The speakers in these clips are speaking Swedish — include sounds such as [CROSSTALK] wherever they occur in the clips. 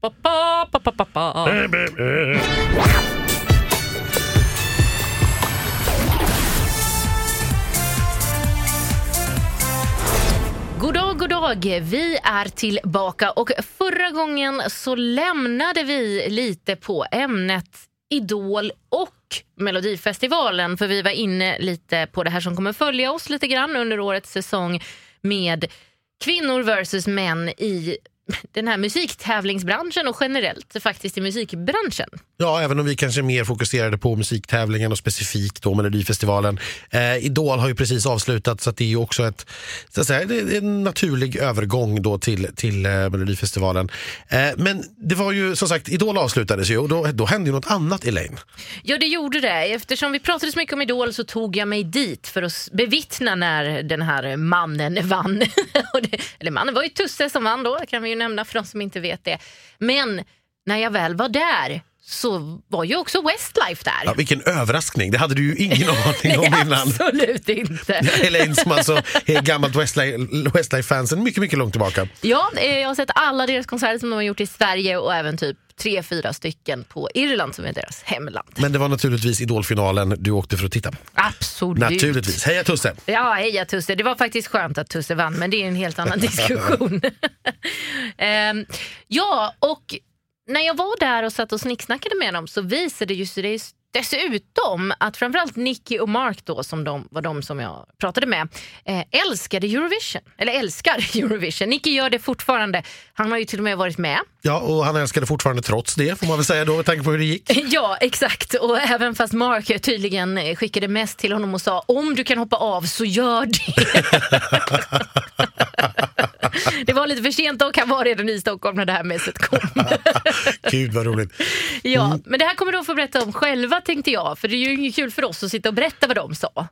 pa, pa, pa, pa, pa. God dag, god dag. Vi är tillbaka och förra gången så lämnade vi lite på ämnet Idol och Melodifestivalen för vi var inne lite på det här som kommer följa oss lite grann under årets säsong med kvinnor versus män i den här musiktävlingsbranschen och generellt faktiskt i musikbranschen. Ja, även om vi kanske mer fokuserade på musiktävlingen och specifikt då Melodifestivalen. Eh, Idol har ju precis avslutat så att det är ju också ett, så att säga, är en naturlig övergång då till, till eh, Melodifestivalen. Eh, men det var ju som sagt, Idol avslutades ju och då, då hände ju något annat Elaine. Ja, det gjorde det. Eftersom vi pratade så mycket om Idol så tog jag mig dit för att bevittna när den här mannen vann. [LAUGHS] Det, eller mannen var ju Tusse som vann då, kan vi ju nämna för de som inte vet det. Men när jag väl var där så var ju också Westlife där. Ja, vilken överraskning, det hade du ju ingen [LAUGHS] aning om innan. absolut inte. Elaine som [LAUGHS] alltså är gammalt Westlife- Westlife-fansen mycket, mycket långt tillbaka. Ja, eh, jag har sett alla deras konserter som de har gjort i Sverige och även typ tre, fyra stycken på Irland som är deras hemland. Men det var naturligtvis Idolfinalen du åkte för att titta på. Absolut. Naturligtvis. Heja Tusse! Ja, heja Tusse. Det var faktiskt skönt att Tusse vann, men det är en helt annan [LAUGHS] diskussion. [LAUGHS] Ehm, ja, och när jag var där och satt och snicksnackade med dem så visade det sig dessutom att framförallt Nicky och Mark då, som de, var de som jag pratade med, eh, älskade Eurovision. Eller älskar [LAUGHS] Eurovision. Nicky gör det fortfarande. Han har ju till och med varit med. Ja, och han älskade fortfarande trots det får man väl säga då med tanke på hur det gick. [LAUGHS] Ja, exakt. Och även fast Mark tydligen skickade mest till honom och sa om du kan hoppa av så gör det. [LAUGHS] [LAUGHS] det var lite för sent och han var redan i Stockholm när det här messet kom. [LAUGHS] Gud vad roligt. ja, men det här kommer de få berätta om själva tänkte jag. För det är ju inget kul för oss att sitta och berätta vad de sa.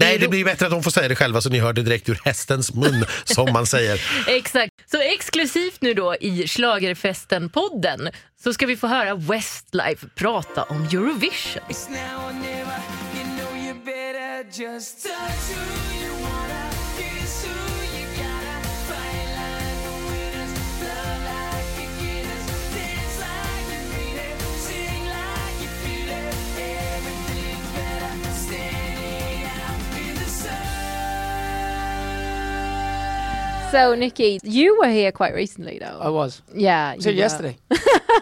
Nej, det blir bättre att de får säga det själva så ni hör det direkt ur hästens mun [LAUGHS] som man säger. Exakt. Så exklusivt nu då i Schlagerfesten-podden så ska vi få höra Westlife prata om Eurovision. So, Nikki, you were here quite recently, though. I was. yeah. Was it were. yesterday? [LAUGHS]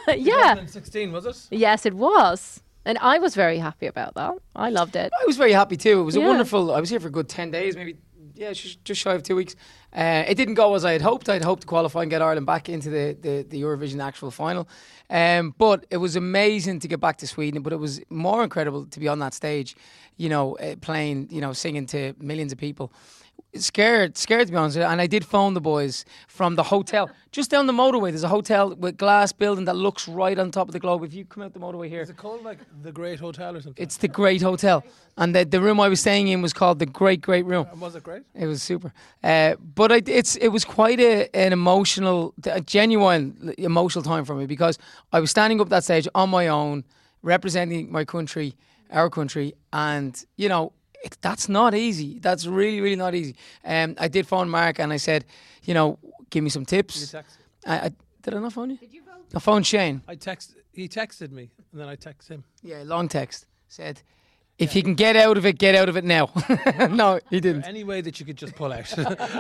yeah. 2016, was it? Yes, it was. And I was very happy about that. I loved it. I was very happy too. It was a wonderful. I was here for a good ten days, maybe. Yeah, just, just shy of two weeks. Uh, it didn't go as I had hoped. I'd hoped to qualify and get Ireland back into the, the, the Eurovision actual final. Um, but it was amazing to get back to Sweden. But it was more incredible to be on that stage, you know, uh, playing, you know, singing to millions of people. Scared, scared to be honest. And I did phone the boys from the hotel just down the motorway. There's a hotel with glass building that looks right on top of the globe. If you come out the motorway here, Is it called like the Great Hotel or something? it's the Great Hotel, and the, the room I was staying in was called the Great Great Room. And was it great? It was super, uh, but I, it's it was quite a, an emotional, a genuine emotional time for me because I was standing up that stage on my own, representing my country, our country, and you know it, that's not easy. That's really really not easy. Um, I did phone Mark and I said, you know, give me some tips. text? I, I, did I not phone you? Did you phone? I phoned Shane. I text. He texted me, and then I text him. Yeah, long text said, if you can get out of it, get out of it now. [LAUGHS] no, he didn't. Any way that you could just pull out. [LAUGHS]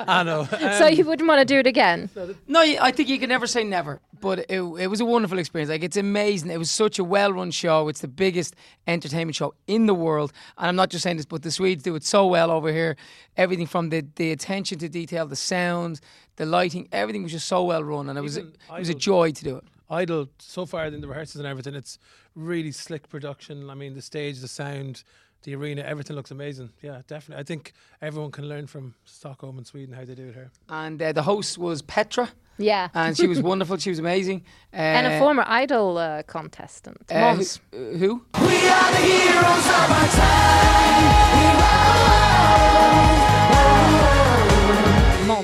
I know. So Um, you wouldn't want to do it again? No, I think you can never say never, but it, it was a wonderful experience. Like, it's amazing. It was such a well run show. It's the biggest entertainment show in the world. And I'm not just saying this, but the Swedes do it so well over here. Everything from the, the attention to detail, the sound, the lighting, everything was just so well run. And it was, a, Even it was a joy to do it. Idol so far in the rehearsals and everything, it's really slick production. I mean, the stage, the sound, the arena, everything looks amazing. Yeah, definitely. I think everyone can learn from Stockholm and Sweden how they do it here. And uh, the host was Petra, Yeah. and she was [LAUGHS] wonderful. She was amazing. Uh, and a former Idol uh, contestant, uh, Måns. who? who?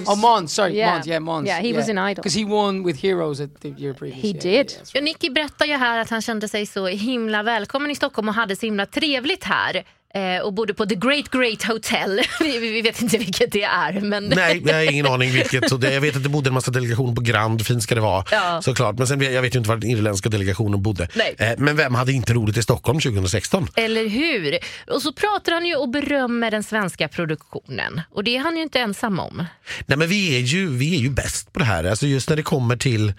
Måns. Oh, Mons. Sorry, Yeah. Mons. Yeah, Mons. Yeah, he was in Idol. Because he won with Heroes at the year previous. He yeah, did. yeah, Ja, Nicky berättar ju här att han kände sig så himla välkommen i Stockholm och hade så himla trevligt här. Eh, och bodde på The Great Great Hotel. [LAUGHS] vi, vi vet inte vilket det är. Men Nej, jag har ingen aning vilket. Så det, jag vet att det bodde en massa delegationer på Grand, fint ska det vara Ja. såklart. Men sen, jag vet ju inte var den irländska delegationen bodde. Nej. Eh, men vem hade inte roligt i Stockholm 2016? Eller hur? Och så pratar han ju och berömmer den svenska produktionen. Och det är han ju inte ensam om. Nej men vi är ju, vi är ju bäst på det här. Alltså just när det kommer till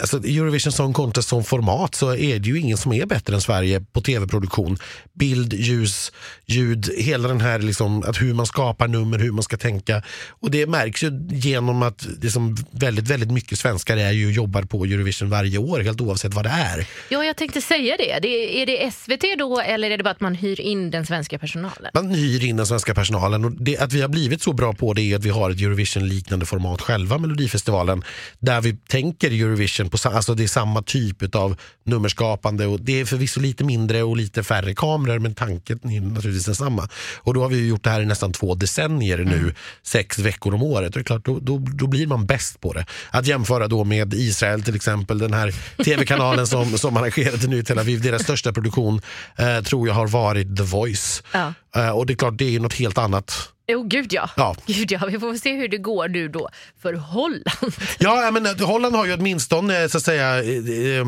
Alltså Eurovision Song Contest som format så är det ju ingen som är bättre än Sverige på tv-produktion. Bild, ljus, ljud, hela den här liksom, att hur man skapar nummer, hur man ska tänka. Och det märks ju genom att liksom väldigt, väldigt mycket svenskar är ju jobbar på Eurovision varje år, helt oavsett vad det är. Ja, jag tänkte säga det. det. Är det SVT då eller är det bara att man hyr in den svenska personalen? Man hyr in den svenska personalen och det, att vi har blivit så bra på det är att vi har ett Eurovision-liknande format själva, Melodifestivalen, där vi tänker Eurovision på sa- alltså det är samma typ av nummerskapande och det är förvisso lite mindre och lite färre kameror men tanken är naturligtvis densamma. Och då har vi ju gjort det här i nästan två decennier nu, sex veckor om året. Och det är klart, då, då, då blir man bäst på det. Att jämföra då med Israel till exempel, den här tv-kanalen som, som arrangerade nu i Tel Aviv, deras största produktion eh, tror jag har varit The Voice. Ja. Eh, och det är klart, det är något helt annat. Jo, gud ja. Ja. Gud ja. Vi får se hur det går nu då för Holland. [LAUGHS] Ja, jag menar, Holland har ju åtminstone så att säga eh,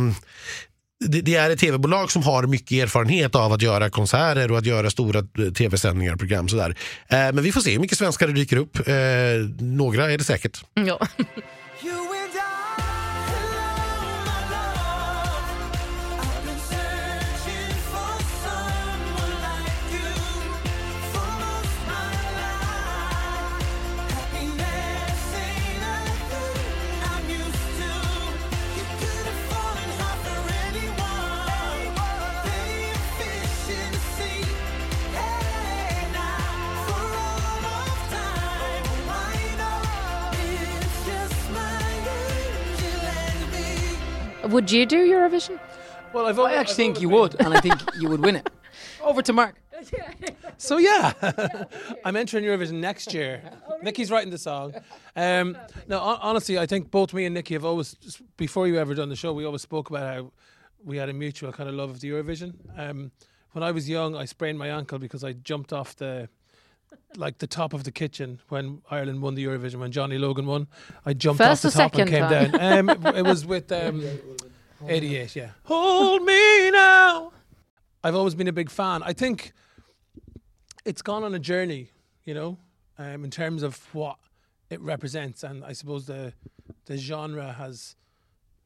det, det är ett tv-bolag som har mycket erfarenhet av att göra konserter och att göra stora eh, tv-sändningar och program. Sådär. Eh, men vi får se hur mycket svenskar det dyker upp. Eh, några är det säkert. Ja. [LAUGHS] Would you do Eurovision? Well, I've I always, actually think you would, and I think you would win it. [LAUGHS] Over to Mark. [LAUGHS] So yeah, [LAUGHS] I'm entering Eurovision next year. Nikki's writing the song. Um, no, hon- honestly, I think both me and Nikki have always, before you ever done the show, we always spoke about how we had a mutual kind of love of the Eurovision. Um, when I was young, I sprained my ankle because I jumped off the like the top of the kitchen when Ireland won the Eurovision when Johnny Logan won. I jumped First off the top and second came time? down. Um, it, it was with um, 88, yeah. Hold me now. I've always been a big fan. I think it's gone on a journey, you know, um, in terms of what it represents, and I suppose the the genre has,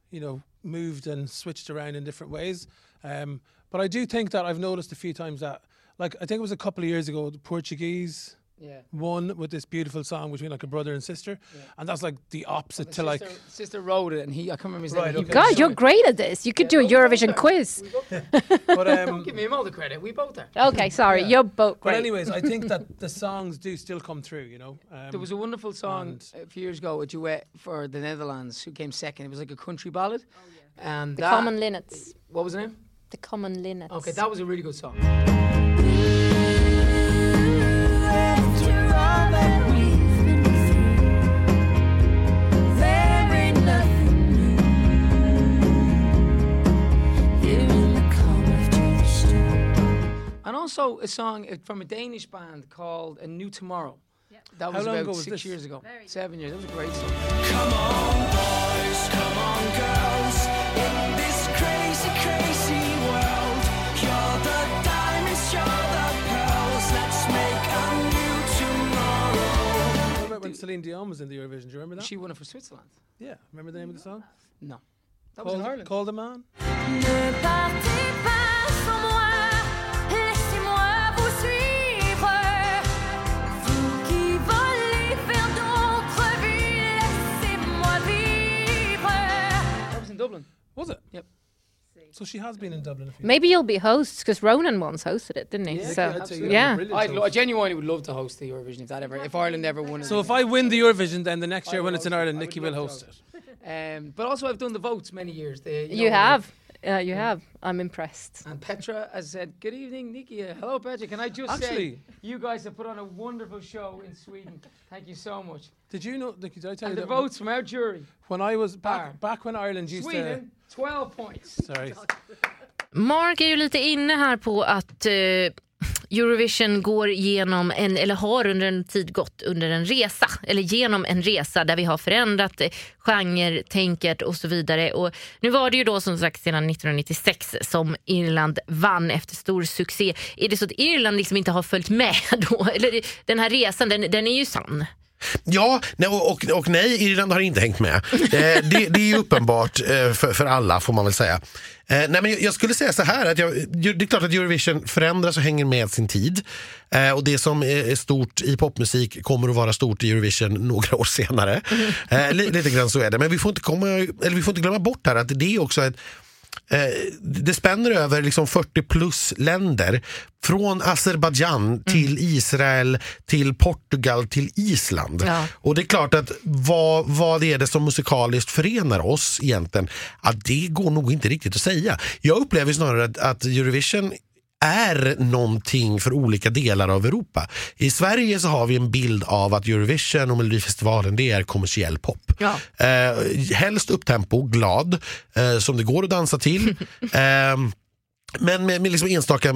you know, moved and switched around in different ways. Um, but I do think that I've noticed a few times that, like, I think it was a couple of years ago, the Portuguese Yeah. won with this beautiful song between like a brother and sister, and that's like the opposite to like. sister, sister wrote it, and he I can't remember his Right, name. okay. He God, you're great at this. You could do a Eurovision quiz. [LAUGHS] But um, Give him all the credit. We both are. Okay, sorry, you're both Great. but anyways, I think that [LAUGHS] the songs do still come through, you know. Um, There was a wonderful song a few years ago, a duet for the Netherlands, who came second. It was like a country ballad. And the that, Common Linnets. what was the name? The Common Linnets. Okay, that was a really good song. Also a song uh, from a Danish band called A New Tomorrow. That was long about ago was six this? years ago. Seven years. That was a great song. Come on, boys, come on, girls. In this crazy, crazy world, you're the diamonds, you're the pearls. Let's make a new tomorrow. What about when Celine Dion was in the Eurovision? Do you remember that? She won it for Switzerland. yeah, remember the name of the song? No. That was in Ireland. Called a Man. Was it? Yep. So she has been in Dublin a few Maybe you'll be hosts because Ronan once hosted it, didn't he? Yeah, so I'd say you're yeah. a I'd lo- I genuinely would love to host the Eurovision if that ever, if Ireland ever won it. So if I win the Eurovision, then the next year when it's in. Ireland, Nikki will host it. Um, but also, I've done the votes many years. The, You know, have. Uh, you have. I'm impressed. And Petra has said, "Good evening, Nikki. Uh, hello, Petra. Can I just Actually- say, you guys have put on a wonderful show in Sweden. Thank you so much. Did you know, Nikki, did I tell And you the that votes from our jury, when I was Bar. back, back when Ireland used Sweden, 12 points. Sorry. Mark är ju lite inne här på att eh, Eurovision går genom en, eller har under en tid gått under en resa, eller genom en resa där vi har förändrat eh, genre-tänket och så vidare. Och nu var det ju då som sagt sedan 1996 som Irland vann efter stor succé. Är det så att Irland liksom inte har följt med [LAUGHS] då? Eller den här resan, den, den är ju sann. Ja nej, och, och, och nej, Irland har inte hängt med. Eh, det, det är ju uppenbart eh, för, för alla får man väl säga. Eh, nej, men jag, jag skulle säga så här, att jag, det är klart att Eurovision förändras och hänger med sin tid. Eh, och det som är stort i popmusik kommer att vara stort i Eurovision några år senare. Eh, li, lite grann så är det. Men vi får inte, komma, eller vi får inte glömma bort här att det är också ett det spänner över liksom 40 plus länder. Från Azerbajdzjan till Israel, till Portugal, till Island. Ja. Och det är klart att vad, vad är det som musikaliskt förenar oss egentligen? Att det går nog inte riktigt att säga. Jag upplever snarare att, att Eurovision är någonting för olika delar av Europa. I Sverige så har vi en bild av att Eurovision och Melodifestivalen det är kommersiell pop. Ja. Eh, helst upptempo, glad, eh, som det går att dansa till. [LAUGHS] Ehm, men med, med liksom enstaka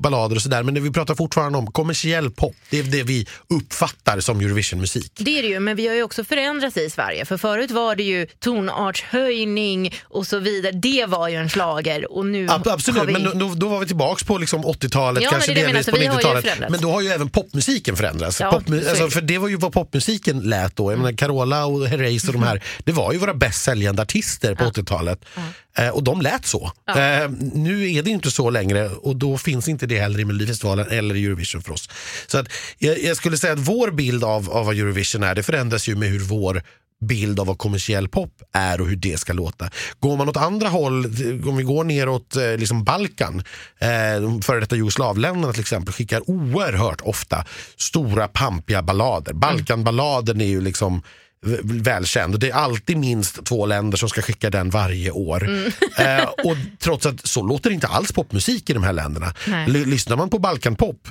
ballader och sådär. Men det vi pratar fortfarande om kommersiell pop. Det är det vi uppfattar som Eurovision-musik. Det är det ju, men vi har ju också förändrats i Sverige. För förut var det ju tonartshöjning och så vidare. Det var ju en slager och nu Ab- absolut, vi... men då, då, var vi tillbaks på liksom 80-talet, Ja, men kanske delvis på så vi har ju 90-talet. förändrats. Men då har ju även popmusiken förändrats. Ja, är alltså, för det var ju vad popmusiken lät då. Jag menar, Carola och Herreys och de här, [LAUGHS] det var ju våra bäst säljande artister på 80-talet. Eh, och de lät så. Eh, nu är det inte så längre och då finns inte det heller i Melodifestivalen eller i Eurovision för oss. Så att, jag, jag skulle säga att vår bild av, av vad Eurovision är, det förändras ju med hur vår bild av vad kommersiell pop är och hur det ska låta. Går man åt andra håll, om vi går neråt eh, liksom Balkan, eh, de före detta Jugoslavländerna till exempel, skickar oerhört ofta stora pampiga ballader. Balkanballaden är ju liksom välkänd det är alltid minst två länder som ska skicka den varje år. [LAUGHS] Eh, och trots att så låter inte alls popmusik i de här länderna. Nej. Lyssnar man på Balkanpop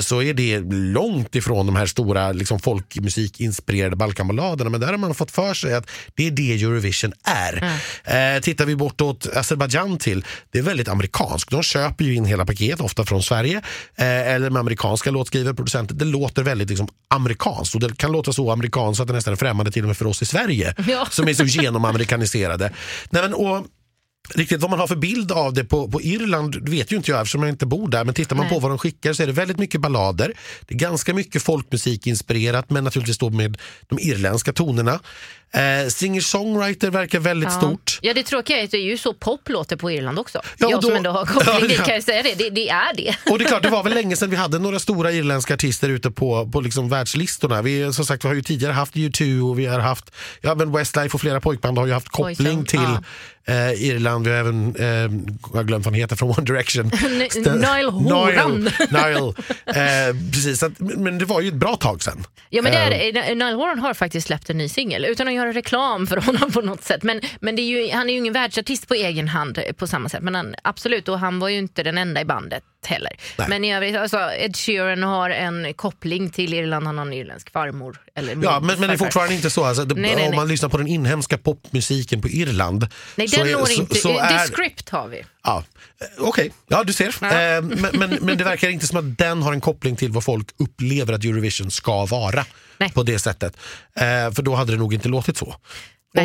så är det långt ifrån de här stora liksom, folkmusikinspirerade Balkanballaderna. Men där har man fått för sig att det är det Eurovision är. Eh, tittar vi bortåt Azerbajdzjan till, det är väldigt amerikanskt. De köper ju in hela paket, ofta från Sverige. Eh, eller med amerikanska låtskrivare, producenter. Det låter väldigt liksom, amerikanskt. Och det kan låta så amerikanskt att det nästan är främmande till och med för oss i Sverige. Ja. Som är så genomamerikaniserade. Nej, men, och, Riktigt vad man har för bild av det på, på Irland vet ju inte jag eftersom jag inte bor där. Men tittar man Nej. på vad de skickar så är det väldigt mycket ballader. Det är ganska mycket folkmusikinspirerat men naturligtvis då med de irländska tonerna. Eh, Singer-songwriter verkar väldigt stort. Ja, det tråkiga är att det är ju så pop låter på Irland också. Ja, jag som då- ändå har [LAUGHS] koppling Ja, ja. kan jag säga det. Det, det är det. Och det är klart, det var väl [LAUGHS] länge sedan vi hade några stora irländska artister ute på, på liksom världslistorna. Vi, som sagt, vi har ju tidigare haft U2 och vi har haft, ja men Westlife och flera pojkband har ju haft koppling Boyzone, till ja. Eh, Irland. Vi har även, eh, jag har glömt vad han heter från One Direction. [LAUGHS] Niall Horan. Niall. [LAUGHS] Eh, precis, så att, men det var ju ett bra tag sedan. Ja, men det Eh, är, det. Niall Horan har faktiskt släppt en ny singel utan att göra reklam för [LAUGHS] honom på något sätt. Men, men är ju, han är ju ingen världsartist på egen hand eh, på samma sätt. Men han, absolut, och han var ju inte den enda i bandet heller. Nej. Men i övrigt, alltså, Ed Sheeran har en koppling till Irland. Han har en irländsk farmor. Eller Ja, men, men det är fortfarande inte så. Alltså, det, Nej, nej, om man lyssnar på den inhemska popmusiken på Irland. Nej, så den når så- inte... så The är- Script har vi. Ja, eh, okej. Ja, du ser. Ja. Eh, men, men, men det verkar inte som att den har en koppling till vad folk upplever att Eurovision ska vara Nej. på det sättet. Eh, för då hade det nog inte låtit så.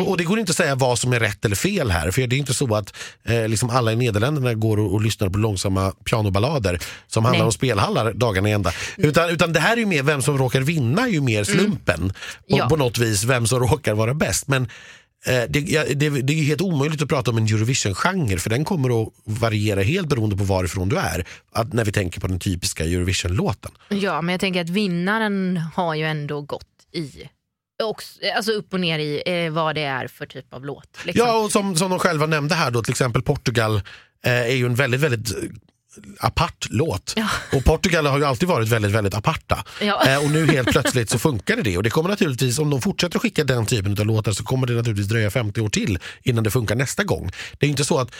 Och, och det går inte att säga vad som är rätt eller fel här. För det är inte så att eh, liksom alla i Nederländerna går och, och lyssnar på långsamma pianoballader som handlar Nej. om spelhallar dagarna i ända. Utan, utan det här är ju mer vem som råkar vinna, ju mer slumpen på, Mm. Ja. på något vis, vem som råkar vara bäst. Men Eh, det, det, det är helt omöjligt att prata om en Eurovision-genre för den kommer att variera helt beroende på varifrån du är. Att, när vi tänker på den typiska Eurovision-låten. Ja, men jag tänker att vinnaren har ju ändå gått i... Och, alltså upp och ner i eh, vad det är för typ av låt. Liksom. Ja, och som, som de själva nämnde här då, till exempel Portugal eh, är ju en väldigt, väldigt eh, apart låt. Ja. Och Portugal har ju alltid varit väldigt, väldigt aparta. Ja. Eh, och nu helt plötsligt så funkar det och det kommer naturligtvis, om de fortsätter skicka den typen av låtar så kommer det naturligtvis dröja 50 år till innan det funkar nästa gång. Det är inte så att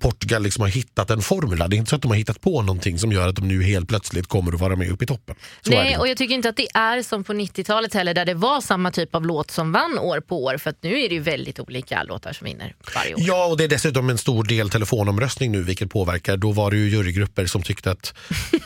Portugal liksom har hittat en formula. Det är inte så att de har hittat på någonting som gör att de nu helt plötsligt kommer att vara med upp i toppen. Så Nej, och jag tycker inte att det är som på 90-talet heller där det var samma typ av låt som vann år på år. För att nu är det ju väldigt olika låtar som vinner varje år. Ja, och det är dessutom en stor del telefonomröstning nu vilket påverkar. Då var det ju jurygrupper som tyckte att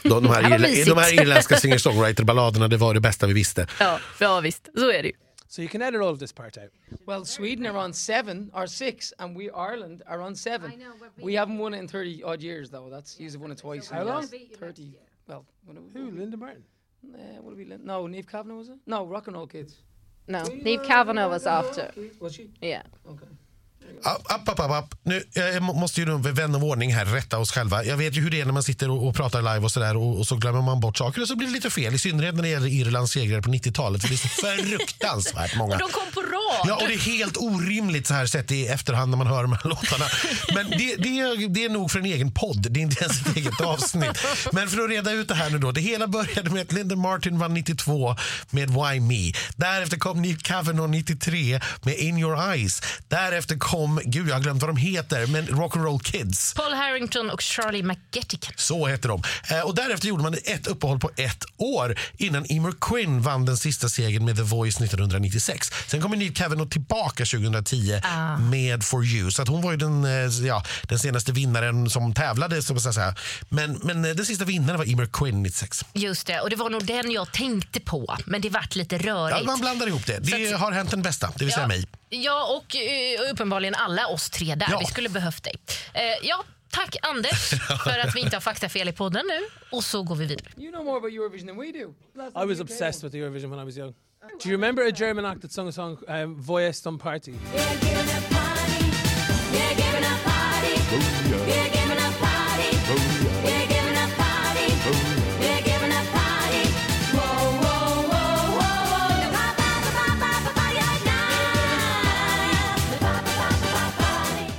de, de, här, [LAUGHS] de här irländska singer-songwriter-balladerna det var det bästa vi visste. Ja, ja visst, så är det ju. So you can edit all of this part out. Well, Sweden are on seven or six, and we Ireland are on seven. we haven't won it in thirty odd years, though. That's you've won it twice. in How the long? Thirty. Well, when it, Who, Linda Martin? Uh, what have we? No, Neve Kavanagh was it? No, Rock and Roll Kids. No, Neve Kavanagh was after. Was she? Yeah. Okay. App, app, app, app. Nu, jag må- måste ju vän av ordning här rätta oss själva. Jag vet ju hur det är när man sitter och, och pratar live och sådär och, och så glömmer man bort saker och så blir det lite fel. I synnerhet när det gäller Irlands segrare på 90-talet för det är så [LAUGHS] fruktansvärt många. De kom på rad. Ja, och det är helt orimligt så här sett i efterhand när man hör de här [LAUGHS] låtarna. Men det, det, är, det är nog för en egen podd, det är inte ens ett eget avsnitt. Men för att reda ut det här nu då. Det hela började med att Linda Martin vann 92 med Why Me. Därefter kom Neve Kavanagh 93 med In Your Eyes. Därefter kom, gud jag har glömt vad de heter, men Rock'n'Roll Kids. Paul Harrington och Charlie McGettigan. Så heter de. Eh, och därefter gjorde man ett uppehåll på ett år innan Emer Quinn vann den sista segern med The Voice 1996. Sen kommer Neve Kavanagh tillbaka 2010 med For You. Så att hon var ju den, eh, ja, den senaste vinnaren som tävlade. Så att säga. Men, men eh, den sista vinnaren var Emer Quinn 96. Just det, och det var nog den jag tänkte på. Men det vart lite rörigt. Ja, man blandar ihop det. Det att- har hänt den bästa, det vill säga mig. Ja, och eh, uppenbarligen alla oss tre där. Ja. Vi skulle behövt dig. Eh, ja, tack Anders [LAUGHS] för att vi inte har faktafel i podden nu. Och så går vi vidare. You know more about Eurovision than we do. I was obsessed with Eurovision when I was young. Do you remember a German act that sung a song, um, Voyes zum Party?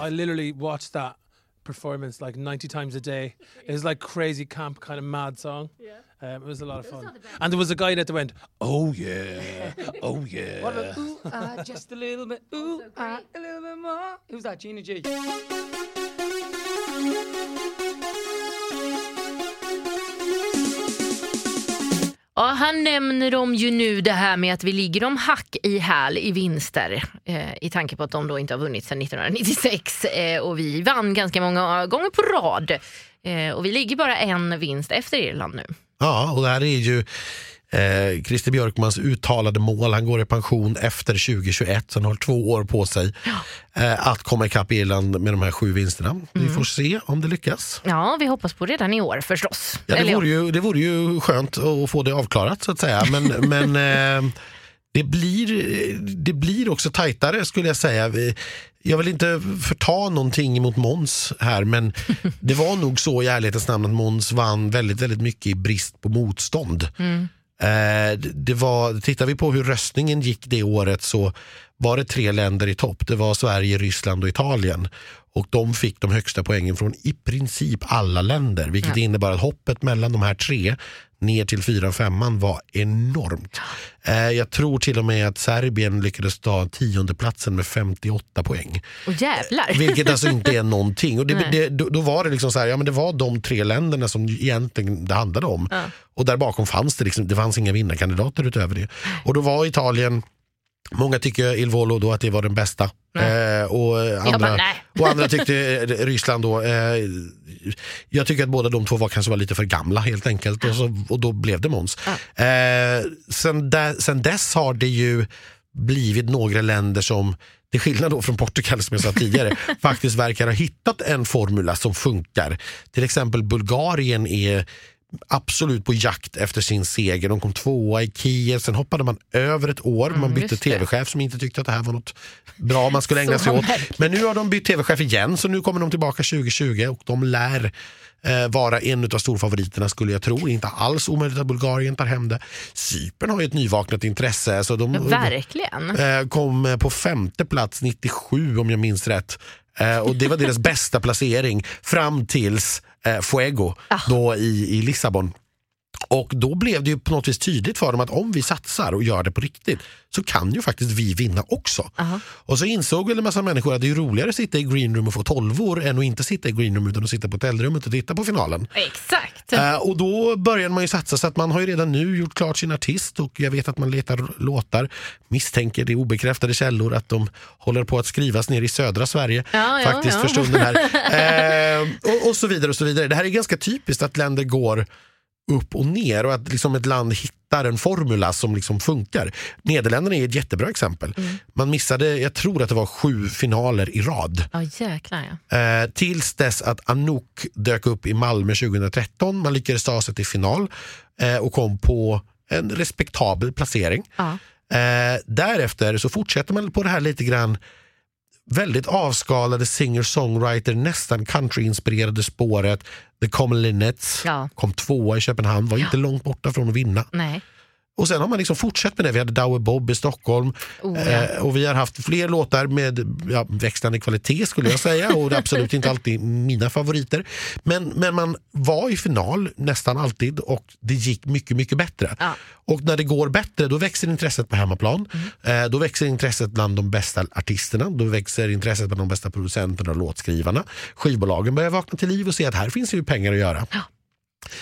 I literally watched that performance like 90 times a day. It was like crazy camp kind of mad song. Um, it was a lot of fun. And there was a guy that went, oh yeah, [LAUGHS] oh yeah. What about ooh ah, just a little bit, ooh ah, a little bit more? Who's that? Gina G. [LAUGHS] Ja, han nämner de ju nu det här med att vi ligger om hack i häl i vinster. Eh, I tanke på att de då inte har vunnit sedan 1996. Eh, och vi vann ganska många gånger på rad. Eh, och vi ligger bara en vinst efter Irland nu. Ja, och det här är ju eh, Christer Björkmans uttalade mål. Han går i pension efter 2021, så han har två år på sig eh, att komma ikapp Irland med de här sju vinsterna. Vi får se om det lyckas. Ja, vi hoppas på redan i år förstås. Ja, det, Eller vore ju, det vore ju skönt att få det avklarat så att säga. Men, [LAUGHS] men eh, det, blir, det blir också tajtare skulle jag säga. Jag vill inte förta någonting mot Mons här men [LAUGHS] det var nog så i ärlighetens namn att Mons vann väldigt, väldigt mycket i brist på motstånd. Eh, det- var, tittar vi på hur röstningen gick det året så var det tre länder i topp. Det var Sverige, Ryssland och Italien. Och de fick de högsta poängen från i princip alla länder. Vilket innebar att hoppet mellan de här tre ner till fyran, femman var enormt. Eh, jag tror till och med att Serbien lyckades ta tiondeplatsen med 58 poäng. Och jävlar. Vilket alltså inte är någonting. Och det, det, då, då var det liksom så här, ja men det var de tre länderna som egentligen det handlade om. Och där bakom fanns det liksom, det fanns inga vinnarkandidater utöver det. Och då var Italien Många tycker Il Volo då att det var den bästa. Eh, och, andra, bara, och andra tyckte eh, Ryssland då. Eh, jag tycker att båda de två var kanske var lite för gamla helt enkelt. Och, så, och då blev det Måns. Eh, sen, där, sen dess har det ju blivit några länder som till skillnad då från Portugal som jag sa tidigare, [LAUGHS] faktiskt verkar ha hittat en formula som funkar. Till exempel Bulgarien är absolut på jakt efter sin seger. De kom tvåa i Kiev, sen hoppade man över ett år. Man bytte tv-chef som inte tyckte att det här var något bra man skulle [LAUGHS] ägna sig åt. Men nu har de bytt tv-chef igen, så nu kommer de tillbaka 2020 och de lär eh, vara en av storfavoriterna skulle jag tro. Inte alls omöjligt att Bulgarien tar hem det. Cypern har ju ett nyvaknat intresse. Så de, verkligen. eh, kom på femte plats 97 om jag minns rätt. Eh, och det var deras bästa placering fram tills eh, Fuego då i, i Lissabon. Och då blev det ju på något vis tydligt för dem att om vi satsar och gör det på riktigt så kan ju faktiskt vi vinna också. Och så insåg väl en massa människor att det är roligare att sitta i green room och få tolvor än att inte sitta i green room utan att sitta på hotellrummet och titta på finalen. Exakt. Eh, och då började man ju satsa så att man har ju redan nu gjort klart sin artist och jag vet att man letar låtar. Misstänker det är obekräftade källor att de håller på att skrivas ner i södra Sverige Ja, ja, faktiskt ja. för stunden här. [LAUGHS] Eh, och, och så vidare och så vidare. Det här är ganska typiskt att länder går upp och ner och att liksom ett land hittar en formula som liksom funkar. Nederländerna är ett jättebra exempel. Mm. Man missade, jag tror att det var sju finaler i rad. Ja, jäklar ja. Eh, tills dess att Anouk dök upp i Malmö 2013. Man lyckades ta sig till final eh, och kom på en respektabel placering. ja. Eh, därefter så fortsätter man på det här lite grann avskalade singer-songwriter, nästan countryinspirerade spåret. The Common Linnets Ja. kom tvåa i Köpenhamn, var inte långt borta från att vinna. Nej. Och sen har man liksom fortsatt med det. Vi hade Daue Bob i Stockholm Oh, ja. eh, och vi har haft fler låtar med ja, växlande kvalitet skulle jag säga och det är absolut inte alltid mina favoriter. Men, men man var i final nästan alltid och det gick mycket, mycket bättre. Ja. Och när det går bättre då växer intresset på hemmaplan. Mm. Eh, då växer intresset bland de bästa artisterna, då växer intresset bland de bästa producenterna och låtskrivarna. Skivbolagen börjar vakna till liv och se att här finns ju pengar att göra.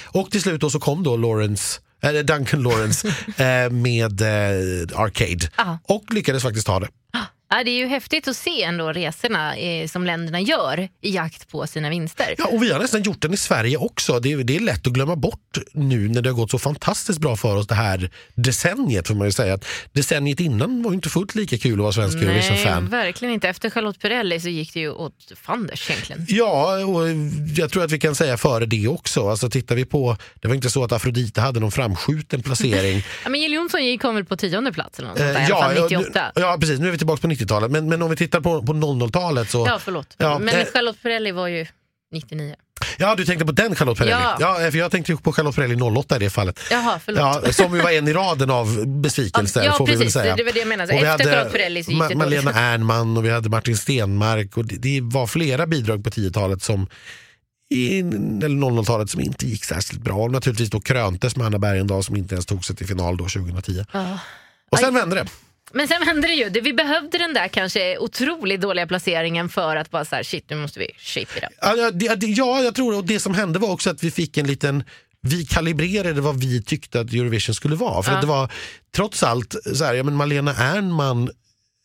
Och till slut då så kom då Lawrence Duncan Lawrence [LAUGHS] eh, med eh, Arcade Ja. och lyckades faktiskt ta det. Ja, det är ju häftigt att se ändå resorna eh, som länderna gör i jakt på sina vinster. Ja, och vi har nästan gjort den i Sverige också. Det är, det är lätt att glömma bort nu när det har gått så fantastiskt bra för oss det här decenniet. Får man ju säga. Att decenniet innan var ju inte fullt lika kul att vara svensk Eurovision-fan. verkligen inte. Efter Charlotte Perrelli så gick det ju åt fanders egentligen. Ja, och jag tror att vi kan säga före det också. Alltså, tittar vi på, det var inte så att Afrodite hade någon framskjuten placering. [LAUGHS] Ja, men Jill Johnson kom väl på tionde plats eller något sånt där, Eh, i alla fall ja, 98. nu, ja, precis. Nu är vi tillbaka på 90-talet. Men, men om vi tittar på, på 00-talet så... Ja, förlåt. Ja, men eh, Charlotte Perrelli var ju 99. Ja, du tänkte på den Charlotte Perrelli? Ja. för jag tänkte på Charlotte Perrelli 08 i det fallet. Jaha, förlåt. Ja, som ju var en i raden av besvikelser Ja, får vi väl precis. säga. Det var det jag menade. Och Efter hade Charlotte Perrelli så gick Ma- det Malena dåligt. [LAUGHS] Ernman och vi hade Martin Stenmark och det, det var flera bidrag på 10-talet som i eller 00-talet som inte gick särskilt bra. Och naturligtvis då kröntes med Anna Bergendahl som inte ens tog sig till final då 2010. Ja. Och sen vände det. Men sen hände det ju. Vi behövde den där kanske otroligt dåliga placeringen för att bara så här, shit nu måste vi shape it up. Ja, det, ja, jag tror och det som hände var också att vi fick en liten vi kalibrerade vad vi tyckte att Eurovision skulle vara. För Ja. att det var trots allt, så här, ja, men Malena Ernman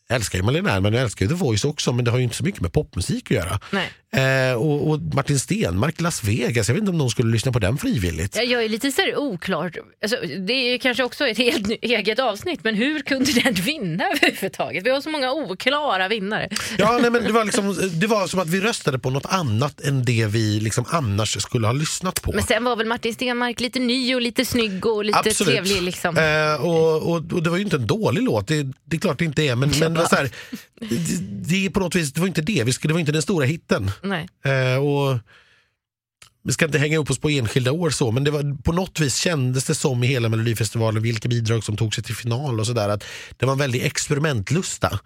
älskar ju Malena Ernman och älskar ju The Voice också men det har ju inte så mycket med popmusik att göra. Nej. Eh, och, och Martin Stenmark, Las Vegas, jag vet inte om någon skulle lyssna på den frivilligt. Jag är lite så här oklar. Alltså, det är kanske också ett helt eget avsnitt, men hur kunde den vinna [LAUGHS] överhuvudtaget? Vi har så många oklara vinnare. Ja, nej, men det, var liksom, det var som att vi röstade på något annat än det vi liksom annars skulle ha lyssnat på. Men sen var väl Martin Stenmark lite ny och lite snygg och lite Absolut. trevlig. Liksom. Eh, och, och, och det var ju inte en dålig låt, det, det är klart det inte är. Men, men det, var så här, [LAUGHS] det, det, är på något vis, det var inte det, det var inte den stora hitten. Nej. Eh, och vi ska inte hänga upp oss på enskilda år så, men det var, på något vis kändes det som i hela Melodifestivalen vilka bidrag som tog sig till final och sådär. Att det var en väldig experimentlusta.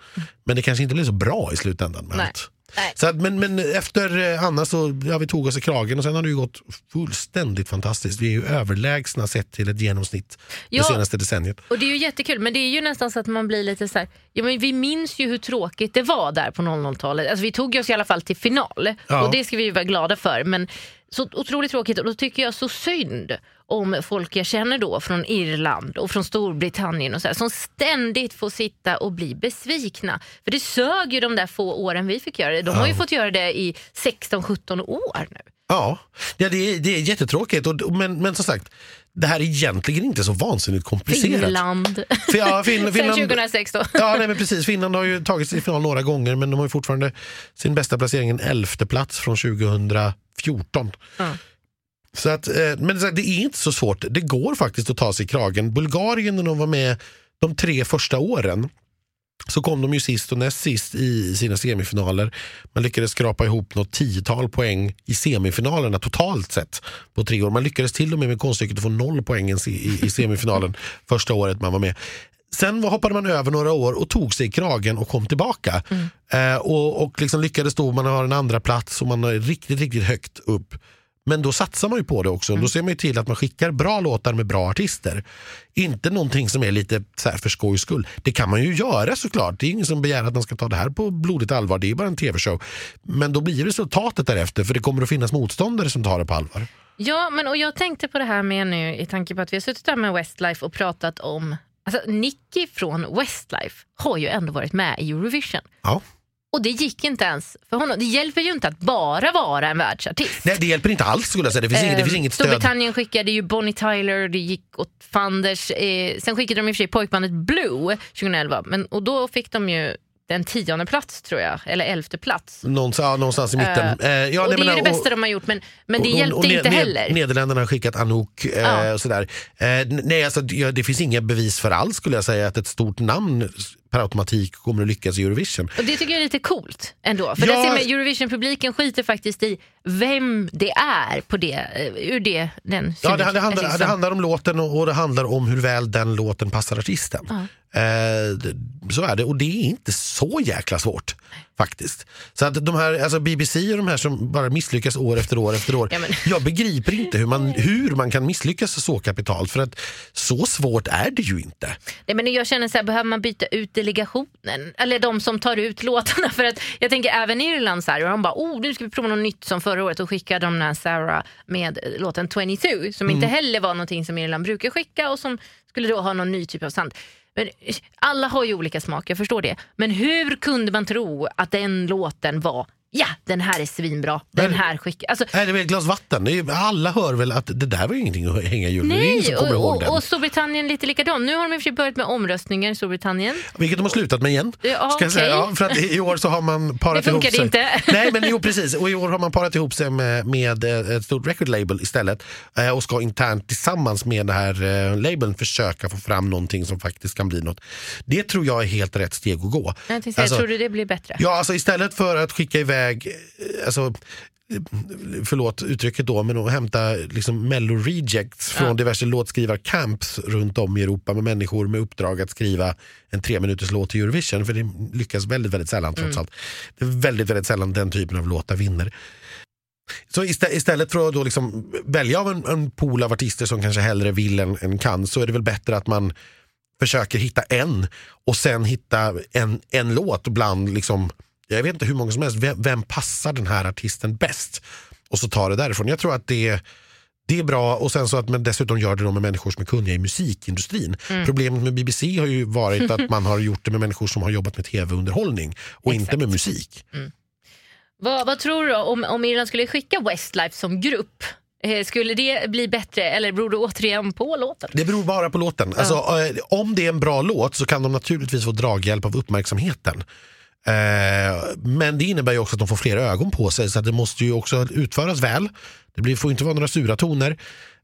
Men det kanske inte blev så bra i slutändan. Med Nej. allt. Nej. Så att, men, men efter eh, Anna så ja, vi tog oss i kragen och sen har det ju gått fullständigt fantastiskt. Vi är ju överlägsna sett till ett genomsnitt Ja. det senaste decenniet. Och det är ju jättekul, men det är ju nästan så att man blir lite så här, ja men vi minns ju hur tråkigt det var där på 00-talet. Alltså vi tog oss i alla fall till final Ja. och det ska vi ju vara glada för. Men så otroligt tråkigt och då tycker jag så synd om folk jag känner då från Irland och från Storbritannien och så här, som ständigt får sitta och bli besvikna. För det sög ju de där få åren vi fick göra det. De har ju fått göra det i 16-17 år nu. Ja, ja det, är, det är jättetråkigt. Och, men, men som sagt, det här är egentligen inte så vansinnigt komplicerat. Finland. För, ja, fin, [LAUGHS] Sen Finland 2006 då. Ja, nej, men precis. Finland har ju tagit sig till final några gånger men de har ju fortfarande sin bästa placering, en elfte plats från 2014. Ja. Så att, eh, men det är inte så svårt. Det går faktiskt att ta sig i kragen. Bulgarien när de var med de tre första åren så kom de ju sist och näst sist i sina semifinaler. Man lyckades skrapa ihop något tiotal poäng i semifinalerna totalt sett på tre år. Man lyckades till och med med konststycket att få noll poäng i, i, semifinalen [LAUGHS] första året man var med. Sen hoppade man över några år och tog sig i kragen och kom tillbaka. Eh, och och liksom lyckades då, man har en andra plats och man är riktigt, riktigt högt upp. Men då satsar man ju på det också. Då ser man ju till att man skickar bra låtar med bra artister. Inte någonting som är lite så för skojs skull. Det kan man ju göra såklart. Det är ingen som begär att man ska ta det här på blodigt allvar. Det är bara en tv-show. Men då blir resultatet därefter för det kommer att finnas motståndare som tar det på allvar. Ja, men och jag tänkte på det här med nu i tanke på att vi har suttit där med Westlife och pratat om... Alltså Nicky från Westlife har ju ändå varit med i Eurovision. Ja. Och det gick inte ens för honom. Det hjälper ju inte att bara vara en världsartist. Nej, det hjälper inte alls skulle jag säga. Det finns, inget, det finns Eh, inget stöd. Storbritannien skickade ju Bonnie Tyler, det gick åt fanders. Eh, sen skickade de i och för sig pojkbandet Blue 2011 men, och då fick de ju den tionde plats tror jag, eller elfte plats. Någonstans, ja, någonstans i mitten. Eh, ja, och det är men, ju det bästa de har gjort men, men det hjälpte och inte heller. Nederländerna har skickat Anouk. Eh, Ja. och sådär. Eh, n- nej, alltså, ja, det finns inga bevis för alls skulle jag säga att ett stort namn per automatik kommer att lyckas i Eurovision. Och det tycker jag är lite coolt ändå. För Ja. Eurovision-publiken skiter faktiskt i vem det är på det, eh, ur det, den Ja, det, det, handlar, liksom. det handlar om låten och, och det handlar om hur väl den låten passar artisten. Eh, det, så är det och det är inte så jäkla svårt faktiskt. Så att de här, alltså BBC och de här som bara misslyckas år efter år efter år. Ja, men- Jag begriper inte hur man, hur man kan misslyckas så kapitalt för att så svårt är det ju inte. Nej, men jag känner så här, behöver man byta ut delegationen? Eller de som tar ut [LAUGHS] låtarna? För att jag tänker även Irland så här, och de bara, oh nu ska vi prova något nytt som förra året och skickade de den Sarah med eh, låten 22 som inte heller var någonting som Irland brukar skicka och som skulle då ha någon ny typ av sound. Men eh, alla har ju olika smak, jag förstår det. Men hur kunde man tro att den låten var Ja, den här är svinbra. Den här skickar... Alltså, Nej, det är ett glas vatten. Det är, alla hör väl att det där var ju ingenting att hänga i. Det ingen nej, som kommer och, ihåg den. och Storbritannien lite likadant. Nu har de i och för sig börjat med omröstningar i Storbritannien. Vilket de har slutat med igen. Ja, ska jag säga. Ja, för att i år så har man parat Det ihop funkade sig. inte. [LAUGHS] Nej men jo precis, och i år har man parat ihop sig med, med eh, ett stort record label istället eh, och ska internt tillsammans med det här eh, labeln försöka få fram någonting som faktiskt kan bli något. Det tror jag är helt rätt steg att gå. Jag tänkte Alltså, tror du det blir bättre? Ja, alltså istället för att skicka iväg, eh, alltså, eh, förlåt uttrycket då, men att hämta liksom mello rejects från diverse låtskrivarcamps runt om i Europa med människor med uppdrag att skriva en tre minuters låt till Eurovision, för det lyckas väldigt, väldigt sällan trots allt. Det är väldigt, väldigt sällan den typen av låtar vinner. Så istä- istället för att då liksom välja av en, en pool av artister som kanske hellre vill än, än kan så är det väl bättre att man försöker hitta en och sen hitta en, en låt bland, liksom, jag vet inte hur många som helst, vem, vem passar den här artisten bäst? Och så tar det därifrån. Jag tror att det, det är bra och sen så att man dessutom gör det med människor som är kunniga i musikindustrin. Problemet med BBC har ju varit att [LAUGHS] man har gjort det med människor som har jobbat med tv-underhållning och inte med musik. Vad, vad tror du om, om Irland skulle skicka Westlife som grupp? Eh, skulle det bli bättre eller beror det återigen på låten? Det beror bara på låten. Alltså, eh, om det är en bra låt så kan de naturligtvis få draghjälp av uppmärksamheten. Eh, men det innebär ju också att de får fler ögon på sig så det måste ju också utföras väl. Det får inte vara några sura toner.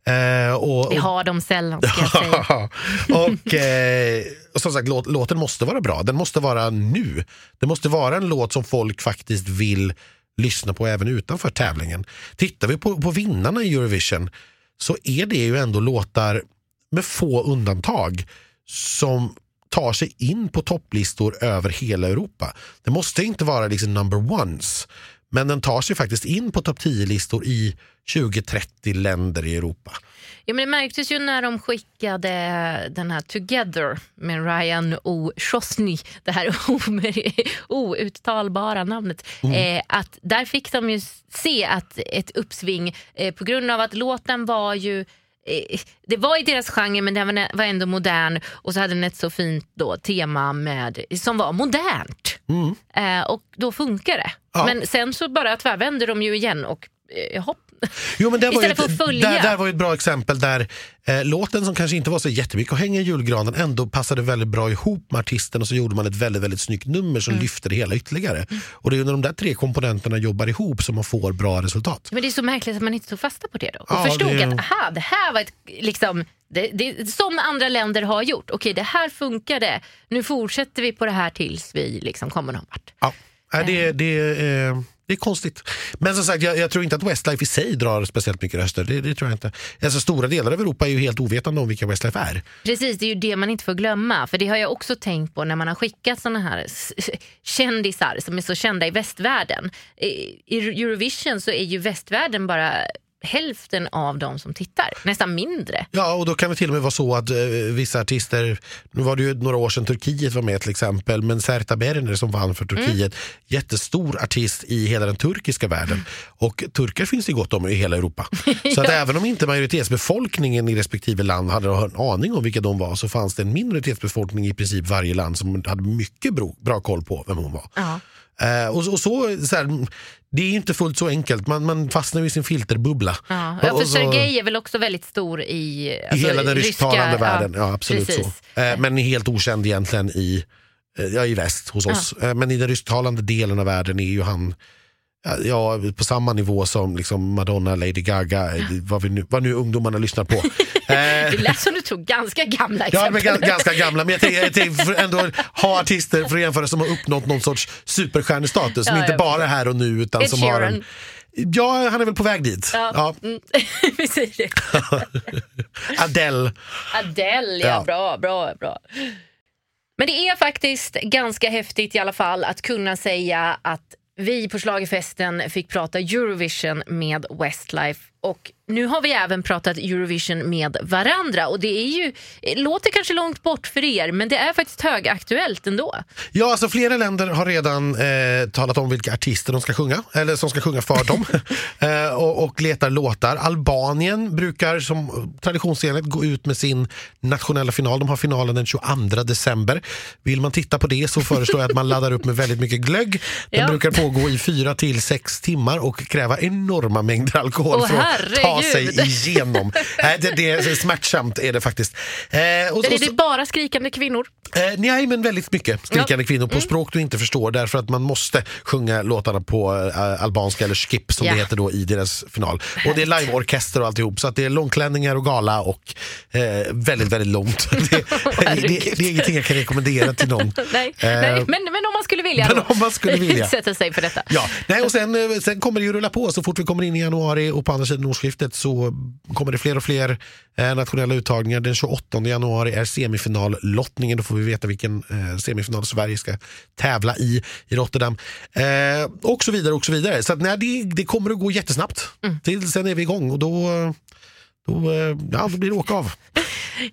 Eh, och, Det har de sällan ska jag säga. [LAUGHS] och eh, och som sagt, låt, låten måste vara bra. Den måste vara nu. Det måste vara en låt som folk faktiskt vill lyssna på även utanför tävlingen. Tittar vi på, på vinnarna i Eurovision så är det ju ändå låtar med få undantag som tar sig in på topplistor över hela Europa. Det måste inte vara liksom number ones men den tar sig faktiskt in på topp 10-listor i 20-30 länder i Europa. Ja, men det märktes ju när de skickade den här Together med Ryan O. Chosny, det här [LAUGHS] outtalbara namnet. Eh, att där fick de ju se att ett uppsving eh, på grund av att låten var ju det var i deras genre men den var- ändå modern och så hade den ett så fint då, tema med, som var modernt. Eh, och då funkar det. Ja. Men sen så bara tvärvände de ju igen och eh, hopp. Jo, men det var ju ett, att följa. Där, där var ju ett bra exempel där eh, låten som kanske inte var så jättemycket att hänga i julgranen ändå passade väldigt bra ihop med artisten och så gjorde man ett väldigt, väldigt snyggt nummer som lyfte det hela ytterligare. Och det är ju när de där tre komponenterna jobbar ihop som man får bra resultat. Men det är så märkligt att man inte tog fasta på det då. Och Ja, förstod det- att aha, det här var ett, liksom, det, det, som andra länder har gjort. Okej, det här funkade. Nu fortsätter vi på det här tills vi liksom kommer någon vart. Ja, det, det, eh, det är konstigt. Men som sagt, jag, jag tror inte att Westlife i sig drar speciellt mycket röster. Det, det tror jag inte. Alltså, stora delar av Europa är ju helt ovetande om vilka Westlife är. Precis, det är ju det man inte får glömma. För det har jag också tänkt på när man har skickat såna här kändisar som är så kända i västvärlden. I Eurovision så är ju västvärlden bara hälften av de som tittar, nästan mindre. Ja, och då kan det till och med vara så att eh, vissa artister, nu var det ju några år sedan Turkiet var med till exempel, men Serta Berner som vann för Turkiet, jättestor artist i hela den turkiska världen. Och turkar finns det gott om i hela Europa. [LAUGHS] Så att även om inte majoritetsbefolkningen i respektive land hade en aning om vilka de var så fanns det en minoritetsbefolkning i princip varje land som hade mycket bra, bra koll på vem hon var. Ja. Eh, och, och så, så här, det är inte fullt så enkelt, man, man fastnar i sin filterbubbla. Ja, Och- för Sergej är väl också väldigt stor i, i alltså, hela den rysktalande världen. Ja, absolut precis. så. Eh, men är helt okänd egentligen i, eh, ja, i väst hos oss. Eh, men i den rysktalande delen av världen är ju han ja, ja, på samma nivå som liksom Madonna, Lady Gaga, eh, vad, vi nu, vad nu ungdomarna lyssnar på. [LAUGHS] Eh, Det lät som du tog ganska gamla Ja, exempel. men gan- ganska gamla, men jag för ändå ha artister för att jämföra som har uppnått någon sorts superstjärnestatus. Som Ja, inte bara är här och nu utan Ed som har en... Ja, han är väl på väg dit. Ja. Ja. Mm. [LAUGHS] Vi säger det. [LAUGHS] Adele. Adele, ja, Ja. Bra, bra, bra. Men det är faktiskt ganska häftigt i alla fall att kunna säga att vi på Schlagerfesten fick prata Eurovision med Westlife och nu har vi även pratat Eurovision med varandra och det är ju, det låter kanske långt bort för er men det är faktiskt högaktuellt ändå. Ja, alltså flera länder har redan eh, talat om vilka artister de ska sjunga, eller som ska sjunga för dem [LAUGHS] eh, och, och letar låtar. Albanien brukar som traditionsenligt gå ut med sin nationella final. De har finalen den 22 december. Vill man titta på det så föreslår jag att man laddar upp med väldigt mycket glögg. Den Ja. brukar pågå i fyra till sex timmar och kräva enorma mängder alkohol Åh, att ta sig herregud. igenom. Det, det är smärtsamt är det faktiskt. Eh, och, Där är det bara skrikande kvinnor. Eh, nej, men väldigt mycket skrikande Ja. Mm. kvinnor på språk du inte förstår därför att man måste sjunga låtarna på eh, albanska eller skip som Ja. det heter då i deras final. Och det är liveorkester och alltihop så att det är långklänningar och gala och eh, väldigt, väldigt långt. [LAUGHS] Det, det, det, det är ingenting jag kan rekommendera till någon. [LAUGHS] Nej, Eh, nej, men, men om man skulle vilja [LAUGHS] men då, om man skulle vilja. sätta sig för detta. Ja, nej, och sen, eh, sen kommer det ju rulla på. Så fort vi kommer in i januari och på andra sidan årsskiftet så kommer det fler och fler eh, nationella uttagningar. Den 28 januari är semifinallottningen. Då får vi veta vilken eh, semifinal Sverige ska tävla i i Rotterdam. Eh, och så vidare och så vidare. Så att, nej, det, det kommer att gå jättesnabbt. Till, sen är vi igång och då, då, eh, ja, då blir det åka av. [LAUGHS]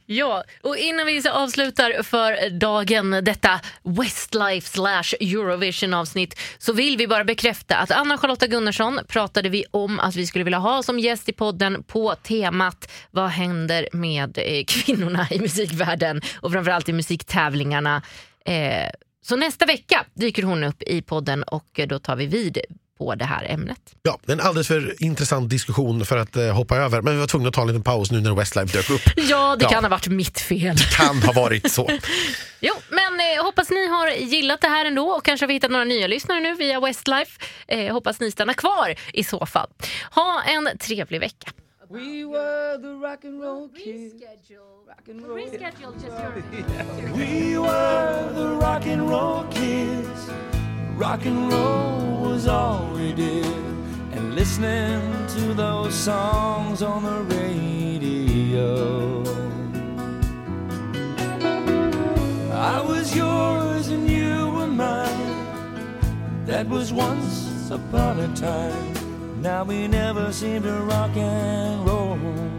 Ja, och innan vi avslutar för dagen detta Westlife slash Eurovision avsnitt så vill vi bara bekräfta att Anna-Charlotta Gunnarsson pratade vi om att vi skulle vilja ha som gäst i podden på temat Vad händer med eh, kvinnorna i musikvärlden och framförallt i musiktävlingarna. Eh, så nästa vecka dyker hon upp i podden och då tar vi vid på det här ämnet. Ja, en alldeles för intressant diskussion för att eh, hoppa över. Men vi var tvungna att ta en liten paus nu när Westlife dök upp. [LAUGHS] Ja, det Ja. kan ha varit mitt fel. Kan ha varit så. [LAUGHS] Jo, men eh, hoppas ni har gillat det här ändå och kanske har vi hittat några nya lyssnare nu via Westlife. Eh, hoppas ni stannar kvar i så fall. Ha en trevlig vecka. We were the rock and roll kids. Rock and roll. [LAUGHS] We were the rock and roll kids. Rock and roll was all we did. And listening to those songs on the radio. I was yours and you were mine. That was once upon a time. Now we never seem to rock and roll.